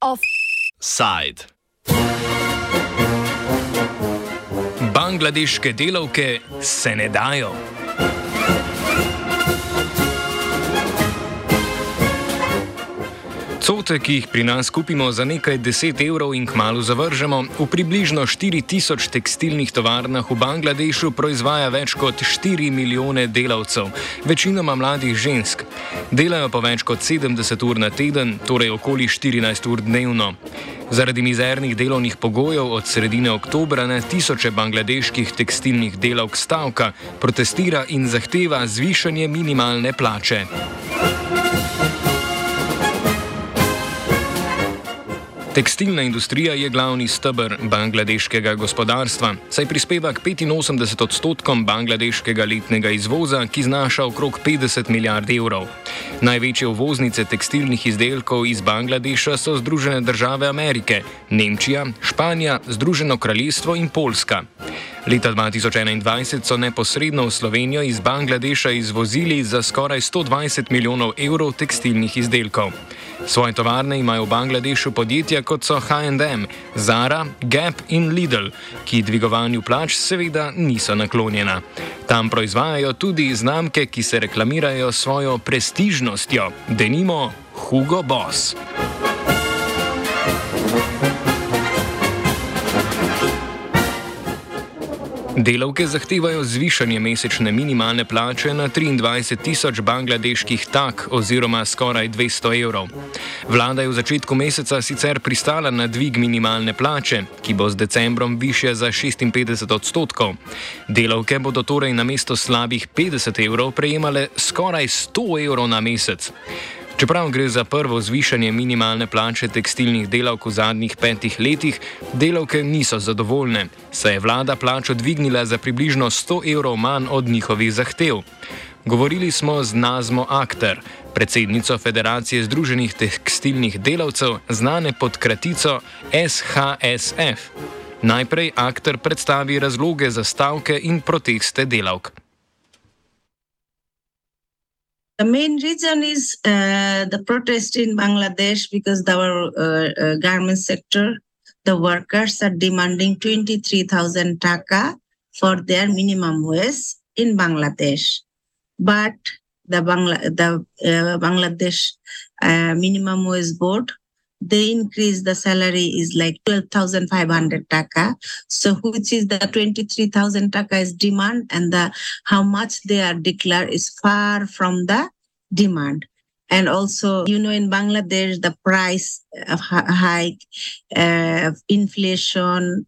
Offside. Bangladeške delavke se ne dajo. Cote, ki jih pri nas kupimo za nekaj deset evrov in kmalo zavržemo, v približno 4000 tekstilnih tovarnah v Bangladešu proizvaja več kot 4 milijone delavcev, večinoma mladih žensk. Delajo pa več kot 70 ur na teden, torej okoli 14 ur dnevno. Zaradi mizernih delovnih pogojev od sredine oktobra na tisoče bangladeških tekstilnih delavk stavka, protestira in zahteva zvišanje minimalne plače. Tekstilna industrija je glavni stebr bangladeškega gospodarstva, saj prispeva k 85 odstotkom bangladeškega letnega izvoza, ki znaša okrog 50 milijard evrov. Največje uvoznice tekstilnih izdelkov iz Bangladeša so Združene države Amerike, Nemčija, Španija, Združeno kraljestvo in Poljska. Leta 2021 so neposredno v Slovenijo iz Bangladeša izvozili za skoraj 120 milijonov evrov tekstilnih izdelkov. Svoje tovarne imajo v Bangladešu podjetja kot so HM, Zara, Gap in Lidl, ki dvigovanju plač seveda niso naklonjena. Tam proizvajajo tudi znamke, ki se reklamirajo svojo prestižnostjo, denimo Hugo Boss. Delavke zahtevajo zvišanje mesečne minimalne plače na 23 tisoč bangladeških tak oziroma skoraj 200 evrov. Vlada je v začetku meseca sicer pristala na dvig minimalne plače, ki bo z decembrom više za 56 odstotkov. Delavke bodo torej na mesto slabih 50 evrov prejemale skoraj 100 evrov na mesec. Čeprav gre za prvo zvišanje minimalne plače tekstilnih delavk v zadnjih petih letih, delavke niso zadovoljne, saj je vlada plačo dvignila za približno 100 evrov manj od njihovih zahtev. Govorili smo z Nazmo Akter, predsednico Federacije Združenih tekstilnih delavcev, znane pod kratico SHSF. Najprej Akter predstavi razloge za stavke in proteste delavk. The main reason is uh, the protest in Bangladesh because our uh, uh, garment sector, the workers are demanding 23,000 taka for their minimum wage in Bangladesh. But the, Bangla the uh, Bangladesh uh, minimum wage board they increase the salary is like 12,500 taka. So which is the 23,000 taka is demand and the how much they are declared is far from the demand. And also, you know, in Bangladesh, the price of hike, uh, inflation,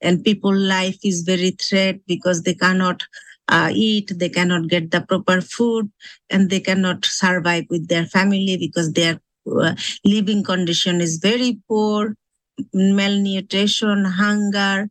and people life is very threat because they cannot uh, eat, they cannot get the proper food, and they cannot survive with their family because they uh, Uh, living condition is very poor, malnutrition, hunger,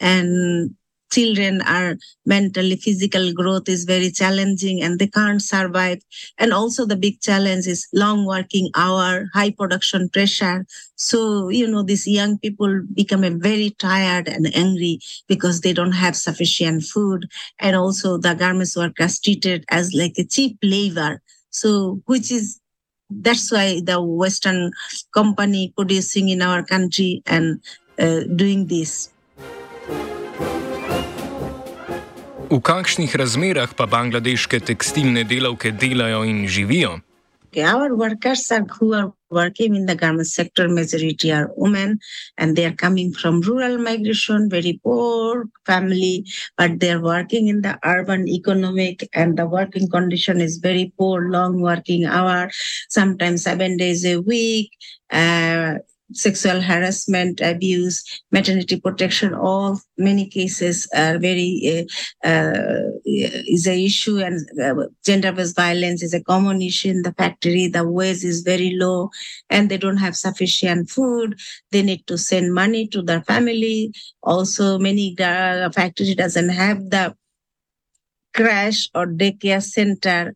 and children are mentally physical growth is very challenging and they can't survive. And also the big challenge is long working hour high production pressure. So you know these young people become very tired and angry because they don't have sufficient food. And also the garments workers treated as like a cheap labor. So which is that's why the western company producing in our country and uh, doing this V kakšnih razmerah pa bangladeške tekstilne delavke delajo in živijo? Our workers are who are working in the garment sector, majority are women, and they are coming from rural migration, very poor family, but they are working in the urban economic, and the working condition is very poor, long working hour, sometimes seven days a week. Uh, sexual harassment, abuse, maternity protection, all many cases are very uh, uh, is an issue, and uh, gender-based violence is a common issue in the factory. The wage is very low, and they don't have sufficient food. They need to send money to their family. Also, many uh, factory doesn't have the crash or daycare center,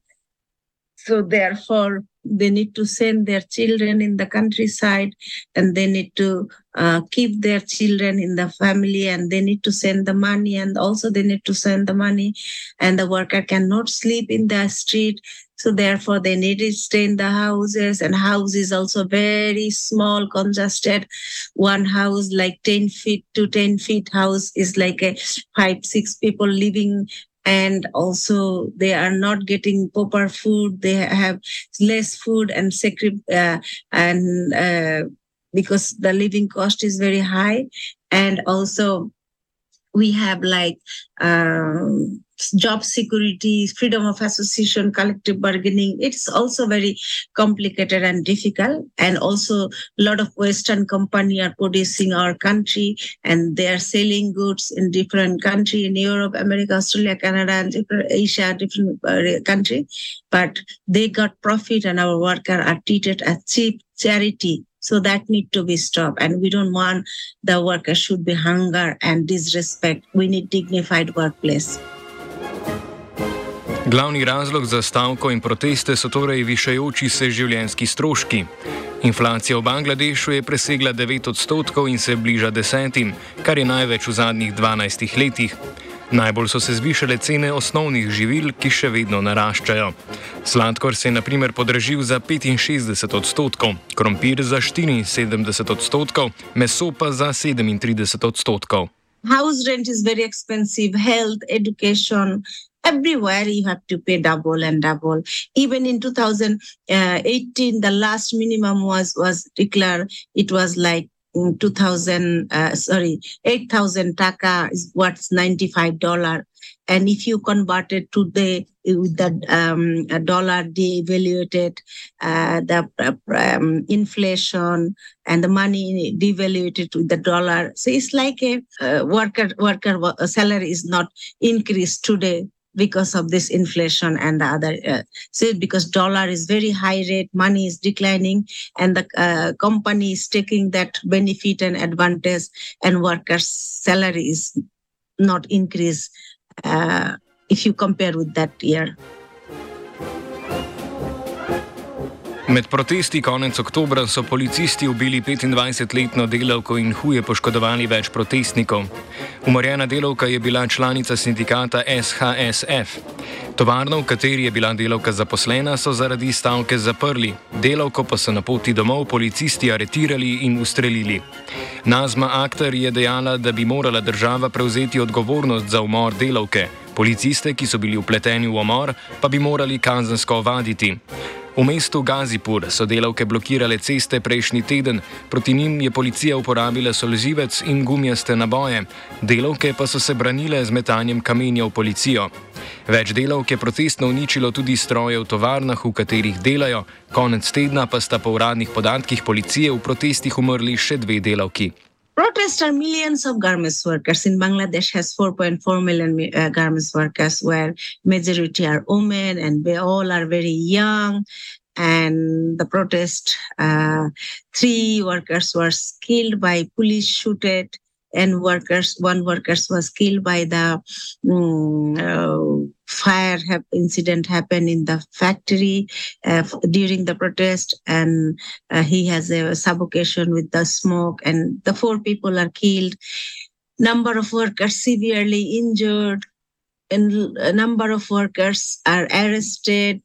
so therefore they need to send their children in the countryside and they need to uh, keep their children in the family and they need to send the money and also they need to send the money and the worker cannot sleep in the street so therefore they need to stay in the houses and house is also very small congested. One house like 10 feet to 10 feet house is like a five six people living and also they are not getting proper food. They have less food and uh, and uh, because the living cost is very high. And also we have like um, job security, freedom of association, collective bargaining. It's also very complicated and difficult. And also a lot of Western company are producing our country and they are selling goods in different country in Europe, America, Australia, Canada, and different Asia, different uh, country. But they got profit and our worker are treated as cheap charity so that need to be stopped. And we don't want the workers should be hunger and disrespect. We need dignified workplace. Glavni razlog za stavko in proteste so torej višajoči se življenjski stroški. Inflacija v Bangladešu je presegla 9 odstotkov in se bliža desetim, kar je največ v zadnjih 12 letih. Najbolj so se zvišale cene osnovnih živil, ki še vedno naraščajo. Sladkor se je naprimer podražil za 65 odstotkov, krompir za 74 odstotkov, meso pa za 37 odstotkov. House rent is very expensive, health, education, everywhere you have to pay double and double. Even in 2018 the last minimum was was declared it was like 2000 uh, sorry 8000 taka is what's 95 dollar. And if you convert it to the with the um, dollar devaluated uh, the uh, um, inflation and the money devaluated with the dollar. So it's like a uh, worker worker salary is not increased today because of this inflation and the other uh, so because dollar is very high rate money is declining and the uh, company is taking that benefit and advantage and workers salary is not increase uh, if you compare with that year Med protesti konec oktobra so policisti ubili 25-letno delavko in huje poškodovali več protestnikov. Umorjena delavka je bila članica sindikata SHSF. Tovarno, v kateri je bila delavka zaposlena, so zaradi stavke zaprli, delavko pa so na poti domov policisti aretirali in ustrelili. Nazma Akter je dejala, da bi morala država prevzeti odgovornost za umor delavke, policiste, ki so bili upleteni v umor, pa bi morali kazensko ovaditi. V mestu Gazipur so delavke blokirale ceste prejšnji teden, proti njim je policija uporabila solzivec in gumijaste naboje, delavke pa so se branile z metanjem kamenja v policijo. Več delavk je protestno uničilo tudi stroje v tovarnah, v katerih delajo, konec tedna pa sta po uradnih podatkih policije v protestih umrli še dve delavki. Protests are millions of garments workers. In Bangladesh has 4.4 million uh, garments workers where majority are women and they all are very young. And the protest, uh, three workers were killed by police shooted and workers, one workers was killed by the um, uh, fire ha- incident happened in the factory uh, during the protest and uh, he has a suffocation with the smoke and the four people are killed. Number of workers severely injured and a number of workers are arrested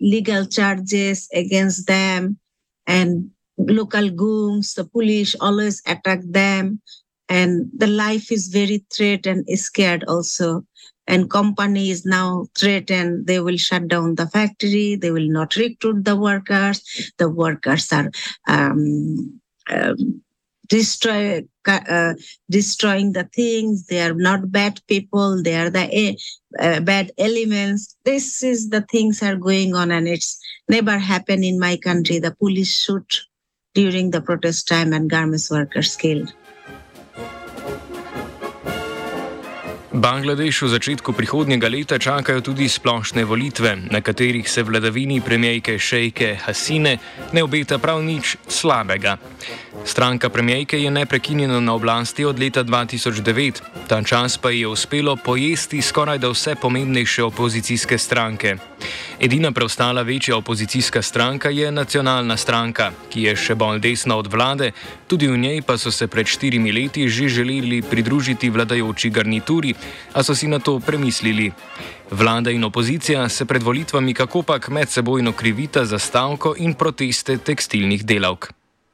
legal charges against them and local goons the police always attack them and the life is very threatened and scared also. And company is now threatened they will shut down the factory. They will not recruit the workers. The workers are um, um, destroy uh, destroying the things. They are not bad people. They are the uh, bad elements. This is the things are going on and it's never happened in my country. The police shoot during the protest time and garments workers killed Bangladeš v začetku prihodnjega leta čakajo tudi splošne volitve, na katerih se vladavini premijejke Šejke Hasine ne obeta prav nič slabega. Stranka premijejke je neprekinjeno na oblasti od leta 2009, ta čas pa je uspelo pojesti skoraj da vse pomembnejše opozicijske stranke. Edina preostala večja opozicijska stranka je nacionalna stranka, ki je še bolj desna od vlade, tudi v njej pa so se pred štirimi leti že želeli pridružiti vladajoči garnituri, a so si na to premislili. Vlada in opozicija se pred volitvami kakopak medsebojno krivita za stavko in proteste tekstilnih delavk.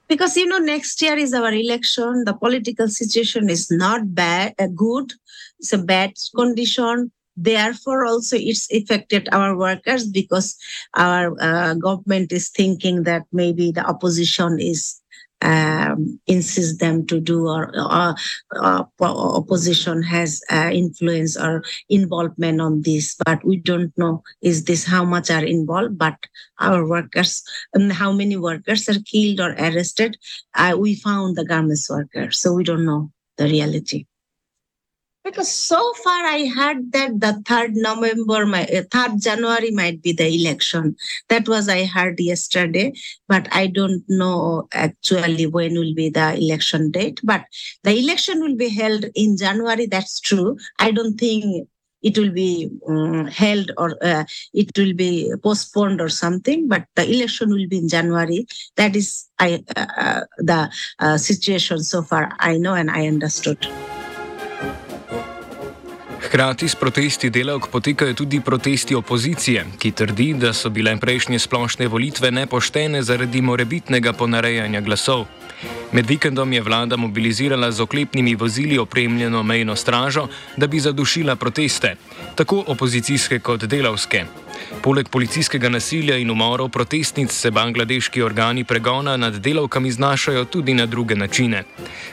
Because you know, next year is our election. The political situation is not bad, uh, good. It's a bad condition. Therefore, also it's affected our workers because our uh, government is thinking that maybe the opposition is um, insist them to do or, or, or opposition has uh, influence or involvement on this. But we don't know is this how much are involved? But our workers and how many workers are killed or arrested? Uh, we found the garments workers so we don't know the reality because so far I heard that the 3rd November, my, uh, 3rd January might be the election. That was I heard yesterday, but I don't know actually when will be the election date. But the election will be held in January. That's true. I don't think it will be um, held or uh, it will be postponed or something but the election will be in january that is i uh, uh the uh, situation so far i know and i understood Hkrati s protesti delavk potekajo tudi protesti opozicije, ki trdi, da so bile prejšnje splošne volitve nepoštene zaradi morebitnega ponarejanja glasov. Med vikendom je vlada mobilizirala z oklepnimi vozili opremljeno mejno stražo, da bi zadušila proteste, tako opozicijske kot delavske. Poleg policijskega nasilja in umorov protestnic se bangladeški organi pregona nad delavkami znašajo tudi na druge načine.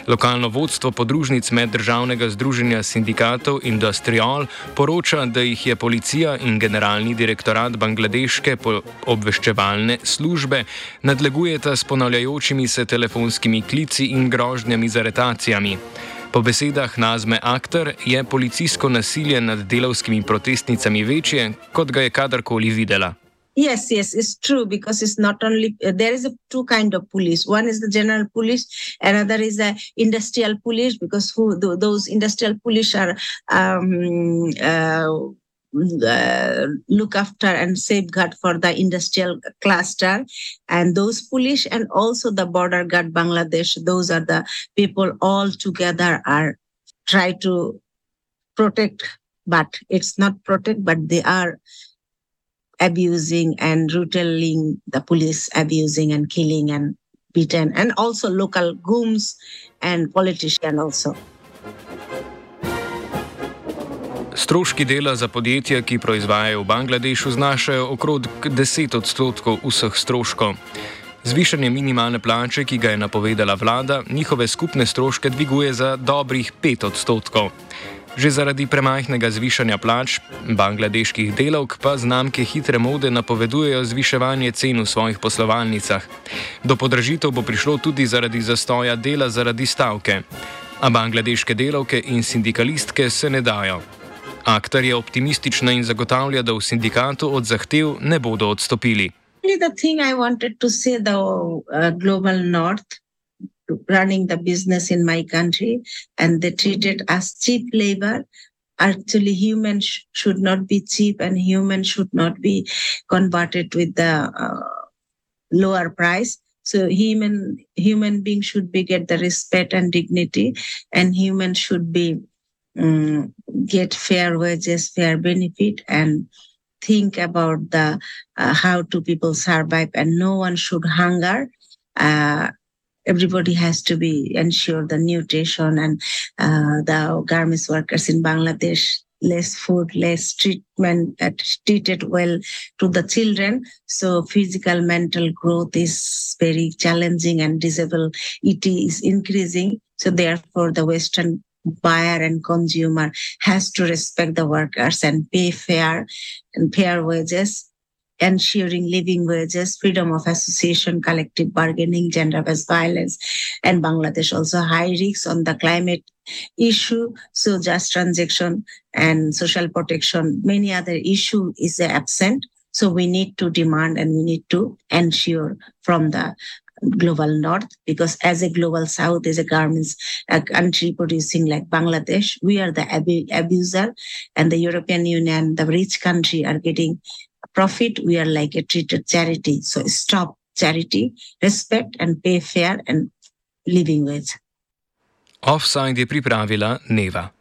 Lokalno vodstvo podružnic Meddržavnega združenja sindikatov Industrial poroča, da jih je policija in generalni direktorat bangladeške obveščevalne službe nadlegujeta s ponavljajočimi se telefonskimi klici in grožnjami z aretacijami. Po besedah Nazme Akter je policijsko nasilje nad delavskimi protestnicami večje, kot ga je kadarkoli videla. Yes, yes, it's true because it's not only uh, there is a two kind of police. One is the general police, another is the industrial police because who th those industrial police are um, uh, look after and safeguard for the industrial cluster. And those police and also the border guard bangladesh those are the people all together are try to protect. But it's not protect but they are abusing and brutaling the police abusing and killing and beaten. And also local gooms and politician also Stroški dela za podjetja, ki proizvajajo v Bangladešu, znašajo okrog 10 odstotkov vseh stroškov. Zvišanje minimalne plače, ki ga je napovedala vlada, njihove skupne stroške dviguje za dobrih 5 odstotkov. Že zaradi premajhnega zvišanja plač bangladeških delavk pa znamke hitre mode napovedujejo zviševanje cen v svojih poslovalnicah. Do podražitev bo prišlo tudi zaradi zastoja dela zaradi stavke. A bangladeške delavke in sindikalistke se ne dajo. Aktar je optimistična in zagotavlja, da v sindikatu od zahtev ne bodo odstopili. The thing I wanted to say the uh, global north running the business in my country and they treated as cheap labor actually humans sh should not be cheap and humans should not be converted with the uh, lower price so human human beings should be get the respect and dignity and humans should be um, get fair wages, fair benefit, and think about the uh, how do people survive, and no one should hunger. Uh, everybody has to be ensure the nutrition and uh, the garments workers in Bangladesh less food, less treatment, uh, treated well to the children. So physical, mental growth is very challenging and disability is increasing. So therefore, the Western buyer and consumer has to respect the workers and pay fair and fair wages ensuring living wages, freedom of association, collective bargaining, gender-based violence, and Bangladesh also high risks on the climate issue. So just transaction and social protection, many other issue is absent. So we need to demand and we need to ensure from the global north because as a global south is a garments a uh, country producing like bangladesh we are the ab- abuser. And the european union the rich country are getting profit. We are like a treated charity. So stop charity respect and pay fair and living wage. Offside pripravila neva